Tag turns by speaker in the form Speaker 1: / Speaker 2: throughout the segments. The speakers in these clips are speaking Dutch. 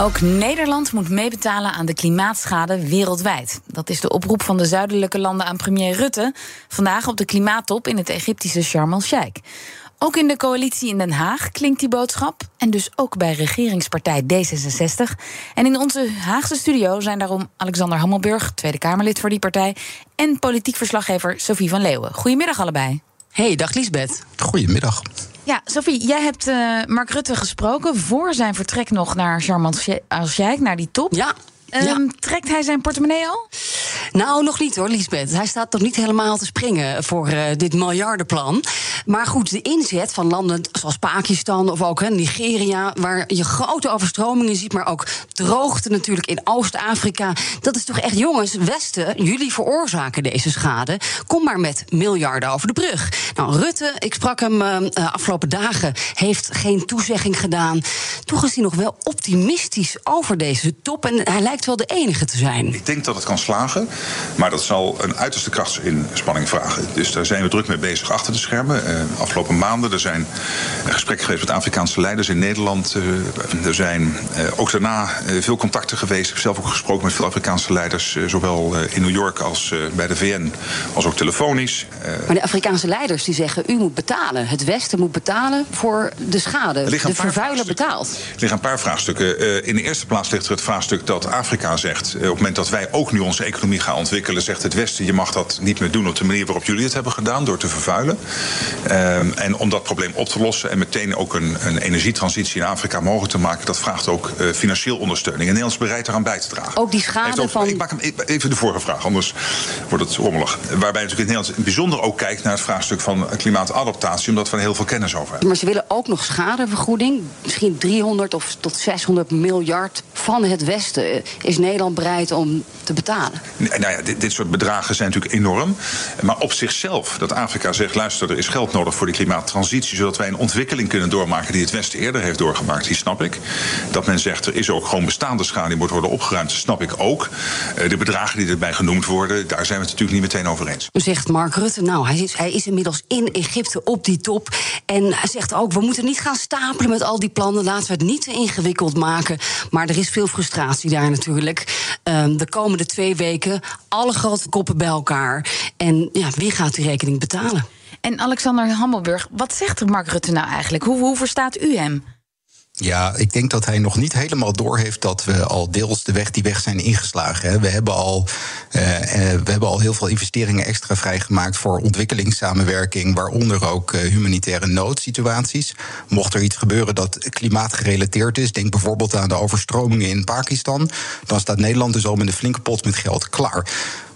Speaker 1: Ook Nederland moet meebetalen aan de klimaatschade wereldwijd. Dat is de oproep van de zuidelijke landen aan premier Rutte vandaag op de klimaattop in het Egyptische Sharm el-Sheikh. Ook in de coalitie in Den Haag klinkt die boodschap. En dus ook bij regeringspartij D66. En in onze Haagse studio zijn daarom Alexander Hammelburg, Tweede Kamerlid voor die partij. En politiek verslaggever Sophie van Leeuwen. Goedemiddag allebei.
Speaker 2: Hey, dag Liesbeth.
Speaker 3: Goedemiddag.
Speaker 1: Ja, Sophie, jij hebt uh, Mark Rutte gesproken voor zijn vertrek nog naar Sharm el-Sheikh, naar die top.
Speaker 2: Ja.
Speaker 1: Um, ja. Trekt hij zijn portemonnee al?
Speaker 2: Nou, nog niet hoor, Lisbeth. Hij staat nog niet helemaal te springen voor uh, dit miljardenplan. Maar goed, de inzet van landen zoals Pakistan of ook hè, Nigeria, waar je grote overstromingen ziet, maar ook droogte natuurlijk in Oost-Afrika. Dat is toch echt, jongens, Westen, jullie veroorzaken deze schade. Kom maar met miljarden over de brug. Nou, Rutte, ik sprak hem uh, afgelopen dagen, heeft geen toezegging gedaan. Toch is hij nog wel optimistisch over deze top. En hij lijkt wel de enige te zijn.
Speaker 4: Ik denk dat het kan slagen. Maar dat zal een uiterste krachtsinspanning vragen. Dus daar zijn we druk mee bezig achter de schermen. Uh, afgelopen maanden er zijn gesprekken geweest met Afrikaanse leiders in Nederland. Uh, er zijn uh, ook daarna veel contacten geweest. Ik heb zelf ook gesproken met veel Afrikaanse leiders. zowel in New York als bij de VN, als ook telefonisch.
Speaker 2: maar de Afrikaanse leiders die zeggen: u moet betalen. Het Westen moet betalen voor de schade. De vervuiler betaalt.
Speaker 4: Er liggen een paar vraagstukken. in de eerste plaats ligt er het vraagstuk dat Afrika zegt: op het moment dat wij ook nu onze economie gaan ontwikkelen, zegt het Westen: je mag dat niet meer doen op de manier waarop jullie het hebben gedaan, door te vervuilen. Um, en om dat probleem op te lossen en meteen ook een, een energietransitie in Afrika mogelijk te maken, dat vraagt ook uh, financieel ondersteuning. En Nederland is bereid eraan bij te dragen.
Speaker 2: Ook die schade
Speaker 4: ook,
Speaker 2: van.
Speaker 4: Ik maak hem even de vorige vraag, anders wordt het rommelig. Waarbij natuurlijk in Nederland bijzonder ook kijkt naar het vraagstuk van klimaatadaptatie, omdat we er heel veel kennis over hebben.
Speaker 2: Maar ze willen ook nog schadevergoeding. Misschien 300 of tot 600 miljard van het Westen. Is Nederland bereid om te betalen?
Speaker 4: Nou ja, dit, dit soort bedragen zijn natuurlijk enorm. Maar op zichzelf, dat Afrika zegt: luister, er is geld nodig voor die klimaattransitie, zodat wij een ontwikkeling kunnen doormaken die het Westen eerder heeft doorgemaakt, die snap ik. Dat men zegt er is ook gewoon bestaande schade die moet worden opgeruimd, snap ik ook. De bedragen die erbij genoemd worden, daar zijn we het natuurlijk niet meteen over eens.
Speaker 2: Zegt Mark Rutte, nou, hij is, hij is inmiddels in Egypte op die top. En hij zegt ook: we moeten niet gaan stapelen met al die plannen, laten we het niet te ingewikkeld maken. Maar er is veel frustratie daar natuurlijk. Um, de komende twee weken alle grote koppen bij elkaar. En ja, wie gaat die rekening betalen?
Speaker 1: En Alexander Hammelburg, wat zegt Mark Rutte nou eigenlijk? Hoe, hoe verstaat u hem?
Speaker 3: Ja, ik denk dat hij nog niet helemaal doorheeft dat we al deels de weg die weg zijn ingeslagen. We hebben al, uh, we hebben al heel veel investeringen extra vrijgemaakt voor ontwikkelingssamenwerking, waaronder ook uh, humanitaire noodsituaties. Mocht er iets gebeuren dat klimaatgerelateerd is, denk bijvoorbeeld aan de overstromingen in Pakistan, dan staat Nederland dus al met een flinke pot met geld klaar.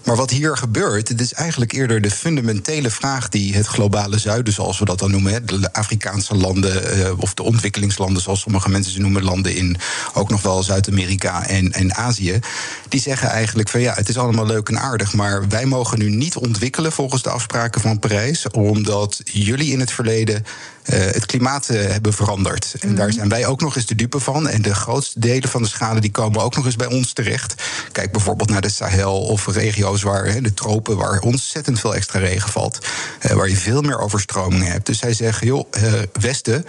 Speaker 3: Maar wat hier gebeurt, het is eigenlijk eerder de fundamentele vraag die het globale zuiden, zoals we dat dan noemen, de Afrikaanse landen uh, of de ontwikkelingslanden, zoals sommige mensen ze noemen, landen in ook nog wel Zuid-Amerika en, en Azië, die zeggen eigenlijk van ja, het is allemaal leuk en aardig, maar wij mogen nu niet ontwikkelen volgens de afspraken van Parijs, omdat jullie in het verleden uh, het klimaat uh, hebben veranderd. En daar zijn wij ook nog eens de dupe van. En de grootste delen van de schade die komen ook nog eens bij ons terecht. Kijk bijvoorbeeld naar de Sahel of regio's de tropen, waar ontzettend veel extra regen valt. Uh, waar je veel meer overstromingen hebt. Dus zij zeggen, joh, Westen,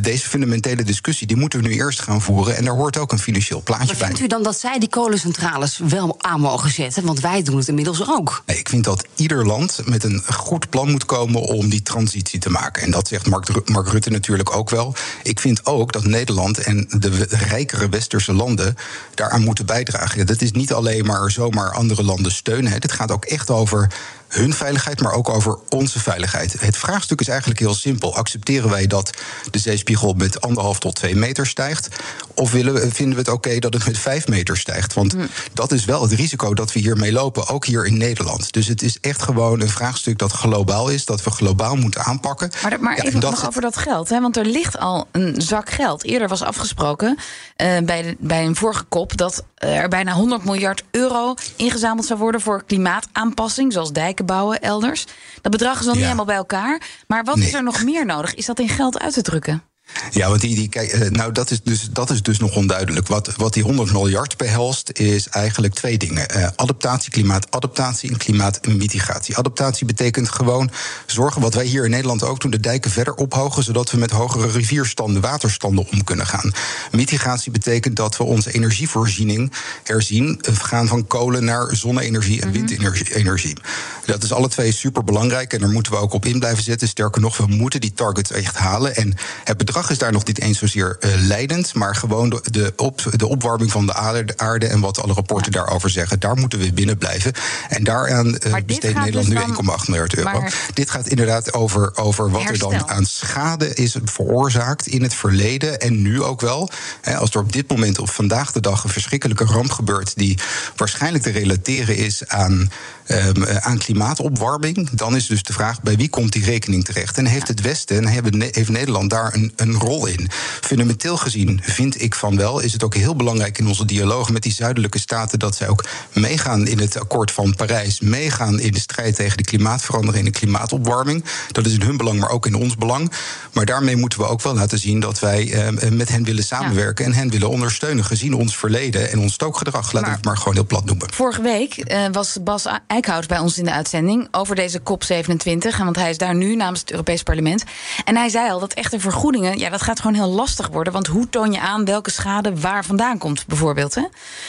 Speaker 3: deze fundamentele discussie, die moeten we nu eerst gaan voeren. En daar hoort ook een financieel plaatje
Speaker 2: maar
Speaker 3: bij.
Speaker 2: Vindt u dan dat zij die kolencentrales wel aan mogen zetten? Want wij doen het inmiddels ook.
Speaker 3: Nee, ik vind dat ieder land met een goed plan moet komen om die transitie te maken. En dat zegt Mark, Mark, Rutte natuurlijk ook wel. Ik vind ook dat Nederland en de rijkere westerse landen daaraan moeten bijdragen. Dat is niet alleen maar zomaar andere landen steunen. Het gaat ook echt over hun veiligheid, maar ook over onze veiligheid. Het vraagstuk is eigenlijk heel simpel. Accepteren wij dat de zeespiegel met anderhalf tot twee meter stijgt? Of willen we, vinden we het oké dat het met vijf meter stijgt? Want hm. dat is wel het risico dat we hiermee lopen, ook hier in Nederland. Dus het is echt gewoon een vraagstuk dat globaal is, dat we globaal moeten aanpakken.
Speaker 1: Maar, maar even nog over dat geld, hè? want er ligt al een zak geld. Eerder was afgesproken uh, bij, de, bij een vorige kop dat er bijna 100 miljard euro ingezameld zou worden voor klimaataanpassing, zoals bouwen elders. Dat bedrag is nog niet helemaal bij elkaar. Maar wat is er nog meer nodig? Is dat in geld uit te drukken?
Speaker 3: Ja, want die, die, kijk, eh, nou, dat, is dus, dat is dus nog onduidelijk. Wat, wat die 100 miljard behelst, is eigenlijk twee dingen: uh, adaptatie, klimaatadaptatie en klimaatmitigatie. Adaptatie betekent gewoon zorgen, wat wij hier in Nederland ook doen, de dijken verder ophogen, zodat we met hogere rivierstanden, waterstanden om kunnen gaan. Mitigatie betekent dat we onze energievoorziening herzien, eh, gaan van kolen naar zonne-energie en mhm. windenergie. Dat is alle twee super belangrijk en daar moeten we ook op in blijven zetten. Sterker nog, we moeten die targets echt halen. En het bedrag is daar nog niet eens zozeer uh, leidend, maar gewoon de, de, op, de opwarming van de aarde, en wat alle rapporten daarover zeggen. Daar moeten we binnen blijven. En daaraan uh, besteedt Nederland dus nu 1,8 miljard euro. Dit gaat inderdaad over, over wat er dan aan schade is veroorzaakt in het verleden en nu ook wel. als er op dit moment, op vandaag de dag, een verschrikkelijke ramp gebeurt die waarschijnlijk te relateren is aan um, aan klimaatopwarming, dan is dus de vraag bij wie komt die rekening terecht? En heeft het Westen en heeft Nederland daar een, een rol in? Fundamenteel gezien vind ik van wel, is het ook heel belangrijk in onze dialoog met die zuidelijke staten dat zij ook meegaan in het akkoord van Parijs, meegaan in de strijd tegen de klimaatverandering en de klimaatopwarming. Dat is in hun belang, maar ook in ons belang. Maar daarmee moeten we ook wel laten zien dat wij eh, met hen willen samenwerken en hen willen ondersteunen, gezien ons verleden en ons stookgedrag. Laten we het maar gewoon heel plat noemen.
Speaker 1: Vorige week uh, was Bas Eickhout bij ons in de uitzending over deze COP27. Want hij is daar nu namens het Europees Parlement. En hij zei al dat echte vergoedingen, ja, dat gaat gewoon heel lastig worden. Want hoe toon je aan welke schade waar vandaan komt, bijvoorbeeld? Hè?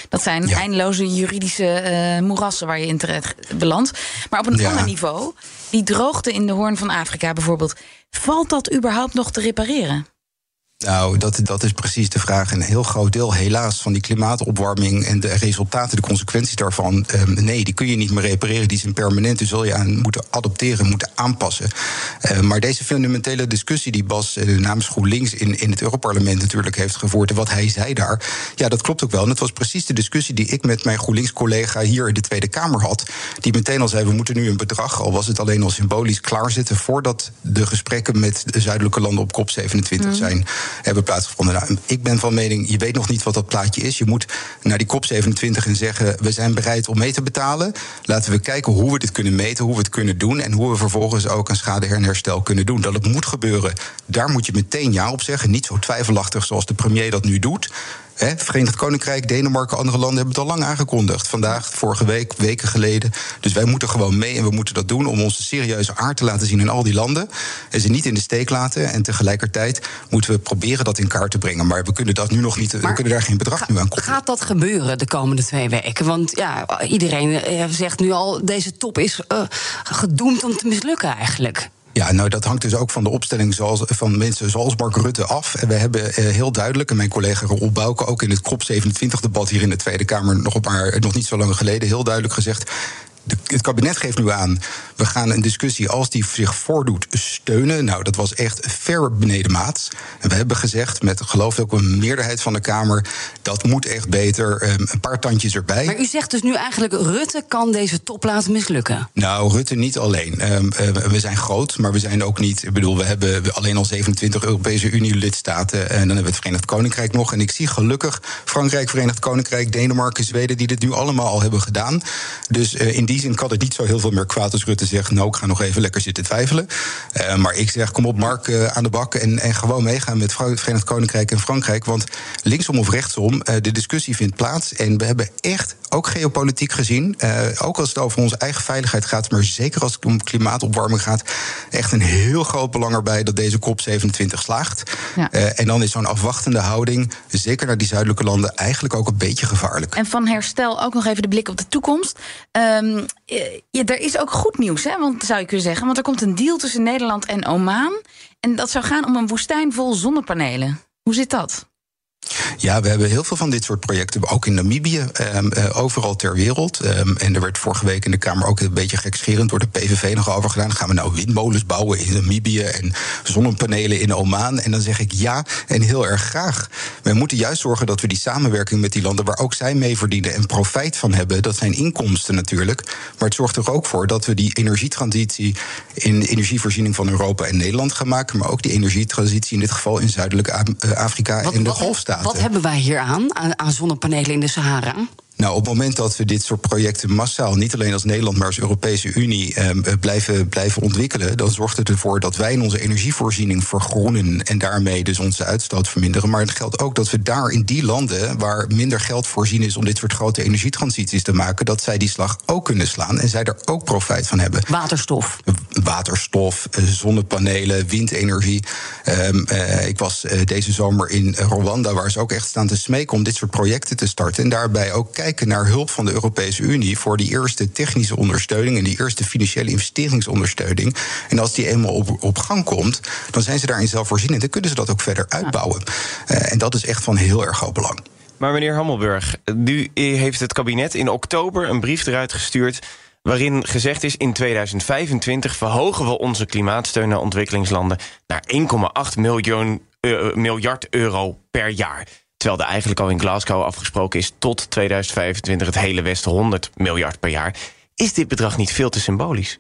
Speaker 1: Dat zijn eindeloze juridische uh, moerassen waar je in terecht belandt. Maar op een ander niveau, die droogte in de Hoorn van Afrika bijvoorbeeld, valt dat überhaupt nog te repareren?
Speaker 3: Nou, dat, dat is precies de vraag. Een heel groot deel, helaas, van die klimaatopwarming en de resultaten, de consequenties daarvan. Ehm, nee, die kun je niet meer repareren. Die zijn permanent. Die zul je aan moeten adopteren, moeten aanpassen. Uh, maar deze fundamentele discussie die Bas uh, namens GroenLinks in, in het Europarlement natuurlijk heeft gevoerd. En wat hij zei daar, ja, dat klopt ook wel. En het was precies de discussie die ik met mijn GroenLinks-collega hier in de Tweede Kamer had. Die meteen al zei: we moeten nu een bedrag, al was het alleen al symbolisch, klaarzetten. voordat de gesprekken met de zuidelijke landen op COP27 mm. zijn hebben plaatsgevonden. Nou, ik ben van mening, je weet nog niet wat dat plaatje is. Je moet naar die COP27 en zeggen: we zijn bereid om mee te betalen. Laten we kijken hoe we dit kunnen meten, hoe we het kunnen doen en hoe we vervolgens ook een schade en herstel kunnen doen. Dat het moet gebeuren, daar moet je meteen ja op zeggen. Niet zo twijfelachtig zoals de premier dat nu doet. He, Verenigd Koninkrijk, Denemarken, andere landen hebben het al lang aangekondigd. Vandaag, vorige week, weken geleden. Dus wij moeten gewoon mee en we moeten dat doen om onze serieuze aard te laten zien in al die landen. En ze niet in de steek laten. En tegelijkertijd moeten we proberen dat in kaart te brengen. Maar we kunnen dat nu nog niet. we kunnen daar geen bedrag nu aan koppelen.
Speaker 2: Gaat dat gebeuren de komende twee weken? Want ja, iedereen eh, zegt nu al: deze top is uh, gedoemd om te mislukken eigenlijk.
Speaker 3: Ja, nou dat hangt dus ook van de opstelling zoals, van mensen zoals Mark Rutte af. En we hebben eh, heel duidelijk, en mijn collega Roel Bouke ook in het COP27-debat hier in de Tweede Kamer nog, een paar, nog niet zo lang geleden heel duidelijk gezegd het kabinet geeft nu aan, we gaan een discussie als die zich voordoet steunen. Nou, dat was echt ver beneden maat. En we hebben gezegd, met geloof ik ook een meerderheid van de Kamer, dat moet echt beter. Ehm, een paar tandjes erbij.
Speaker 2: Maar u zegt dus nu eigenlijk, Rutte kan deze top laten mislukken?
Speaker 3: Nou, Rutte niet alleen. Ehm, eh, we zijn groot, maar we zijn ook niet. Ik bedoel, we hebben alleen al 27 Europese Unie-lidstaten. En dan hebben we het Verenigd Koninkrijk nog. En ik zie gelukkig Frankrijk, Verenigd Koninkrijk, Denemarken, Zweden, die dit nu allemaal al hebben gedaan. Dus uh, in die zin kan het niet zo heel veel meer kwaad als Rutte zegt... nou, ik ga nog even lekker zitten twijfelen. Uh, maar ik zeg, kom op Mark uh, aan de bak... En, en gewoon meegaan met het Verenigd Koninkrijk en Frankrijk. Want linksom of rechtsom, uh, de discussie vindt plaats. En we hebben echt, ook geopolitiek gezien... ook als het over onze eigen veiligheid gaat... maar zeker als het om klimaatopwarming gaat... echt een heel groot belang erbij dat deze COP27 slaagt. Ja. en dan is zo'n afwachtende houding... zeker naar die zuidelijke landen eigenlijk ook een beetje gevaarlijk.
Speaker 1: En van herstel ook nog even de blik op de toekomst. Um, ja, er is ook goed nieuws, hè, want, zou je kunnen zeggen. Want er komt een deal tussen Nederland en Oman. En dat zou gaan om een woestijn vol zonnepanelen. Hoe zit dat?
Speaker 3: Ja, we hebben heel veel van dit soort projecten, ook in Namibië, um, overal ter wereld. Um, en er werd vorige week in de Kamer ook een beetje gekscherend door de PVV nog over gedaan. Gaan we nou windmolens bouwen in Namibië en zonnepanelen in Oman? En dan zeg ik ja, en heel erg graag. We moeten juist zorgen dat we die samenwerking met die landen, waar ook zij mee verdienen en profijt van hebben, dat zijn inkomsten natuurlijk. Maar het zorgt er ook voor dat we die energietransitie in energievoorziening van Europa en Nederland gaan maken, maar ook die energietransitie in dit geval in Zuidelijk Afrika en de Golfstaten.
Speaker 2: Wat hebben wij hier aan, aan zonnepanelen in de Sahara?
Speaker 3: Nou, op het moment dat we dit soort projecten massaal, niet alleen als Nederland, maar als Europese Unie, eh, blijven, blijven ontwikkelen, dan zorgt het ervoor dat wij in onze energievoorziening vergroenen en daarmee dus onze uitstoot verminderen. Maar het geldt ook dat we daar in die landen waar minder geld voorzien is om dit soort grote energietransities te maken, dat zij die slag ook kunnen slaan en zij er ook profijt van hebben.
Speaker 2: Waterstof.
Speaker 3: Waterstof, eh, zonnepanelen, windenergie. Um, uh, ik was deze zomer in Rwanda, waar ze ook echt staan te smeken om dit soort projecten te starten. En daarbij ook kijken kijken naar hulp van de Europese Unie voor die eerste technische ondersteuning en die eerste financiële investeringsondersteuning. En als die eenmaal op, op gang komt, dan zijn ze daarin zelfvoorzienend. Dan kunnen ze dat ook verder uitbouwen. Uh, en dat is echt van heel erg groot belang.
Speaker 5: Maar meneer Hammelburg, nu heeft het kabinet in oktober een brief eruit gestuurd waarin gezegd is in 2025 verhogen we onze klimaatsteun naar ontwikkelingslanden naar 1,8 miljoen, uh, miljard euro per jaar. Terwijl er eigenlijk al in Glasgow afgesproken is tot 2025 het hele Westen 100 miljard per jaar. Is dit bedrag niet veel te symbolisch?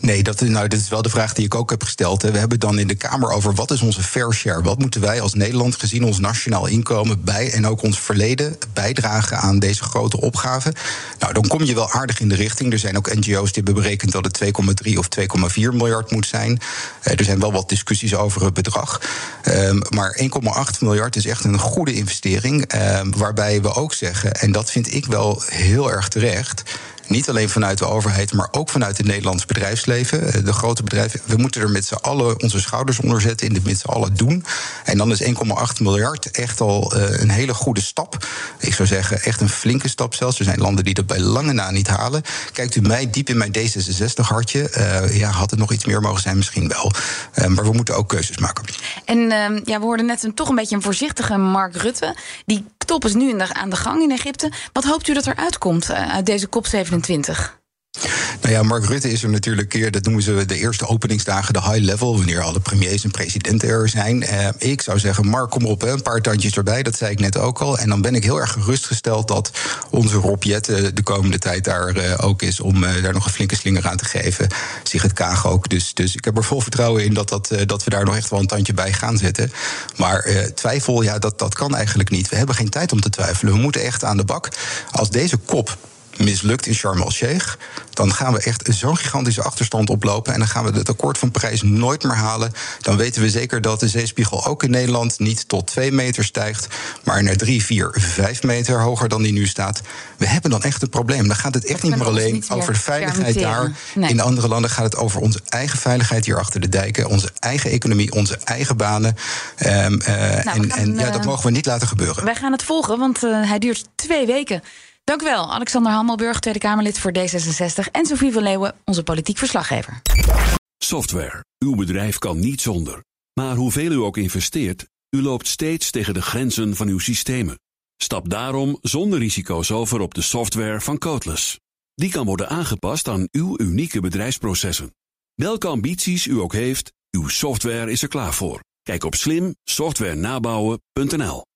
Speaker 3: Nee, dat, nou, dat is wel de vraag die ik ook heb gesteld. We hebben dan in de Kamer over wat is onze fair share? Wat moeten wij als Nederland gezien ons nationaal inkomen bij en ook ons verleden bijdragen aan deze grote opgave? Nou, dan kom je wel aardig in de richting. Er zijn ook NGO's die hebben berekend dat het 2,3 of 2,4 miljard moet zijn. er zijn wel wat discussies over het bedrag. Um, maar 1,8 miljard is echt een goede investering. Um, waarbij we ook zeggen, en dat vind ik wel heel erg terecht. Niet alleen vanuit de overheid, maar ook vanuit het Nederlands bedrijfsleven. Eh, de grote bedrijven. We moeten er met z'n allen onze schouders onder zetten. In dit met z'n allen doen. En dan is 1,8 miljard echt al uh, een hele goede stap. Ik zou zeggen, echt een flinke stap zelfs. Er zijn landen die dat bij lange na niet halen. Kijkt u mij diep in mijn D66-hartje. Uh, ja, had het nog iets meer mogen zijn? Misschien wel. Maar we moeten ook keuzes maken.
Speaker 1: En ja, we hoorden net een, toch een beetje een voorzichtige Mark Rutte. Die top is nu aan de gang in Egypte. Wat hoopt u dat er uitkomt uit deze COP27?
Speaker 3: Nou ja, Mark Rutte is er natuurlijk keer, dat noemen ze de eerste openingsdagen, de high level, wanneer alle premiers en presidenten er zijn. Eh, ik zou zeggen, Mark, kom op, een paar tandjes erbij, dat zei ik net ook al. En dan ben ik heel erg gerustgesteld dat onze Rob Jette de komende tijd daar uh, ook is om uh, daar nog een flinke slinger aan te geven. het Kaag ook. Dus, dus ik heb er vol vertrouwen in dat, dat, uh, dat we daar nog echt wel een tandje bij gaan zetten. Maar twijfel, ja, dat, dat kan eigenlijk niet. We hebben geen tijd om te twijfelen. We moeten echt aan de bak. Als deze kop mislukt in Sharm el-Sheikh, dan gaan we echt zo'n gigantische achterstand oplopen. En dan gaan we het akkoord van Parijs nooit meer halen. Dan weten we zeker dat de zeespiegel ook in Nederland niet tot 2 meter stijgt, maar naar 3, 4, 5 meter hoger dan die nu staat. We hebben dan echt een probleem. Dan gaat het echt niet meer alleen niet over de veiligheid daar. Nee. In andere landen gaat het over onze eigen veiligheid hier achter de dijken, onze eigen economie, onze eigen banen. Um, uh, nou, en, en ja, dat mogen we niet laten gebeuren.
Speaker 1: Wij gaan het volgen, want uh, hij duurt twee weken. Dank u wel, Alexander Hammelburg, Tweede Kamerlid voor D66... en Sofie van Leeuwen, onze politiek verslaggever.
Speaker 6: Software. Uw bedrijf kan niet zonder. Maar hoeveel u ook investeert, u loopt steeds tegen de grenzen van uw systemen. Stap daarom zonder risico's over op de software van Codeless. Die kan worden aangepast aan uw unieke bedrijfsprocessen. Welke ambities u ook heeft, uw software is er klaar voor. Kijk op slimsoftwarenabouwen.nl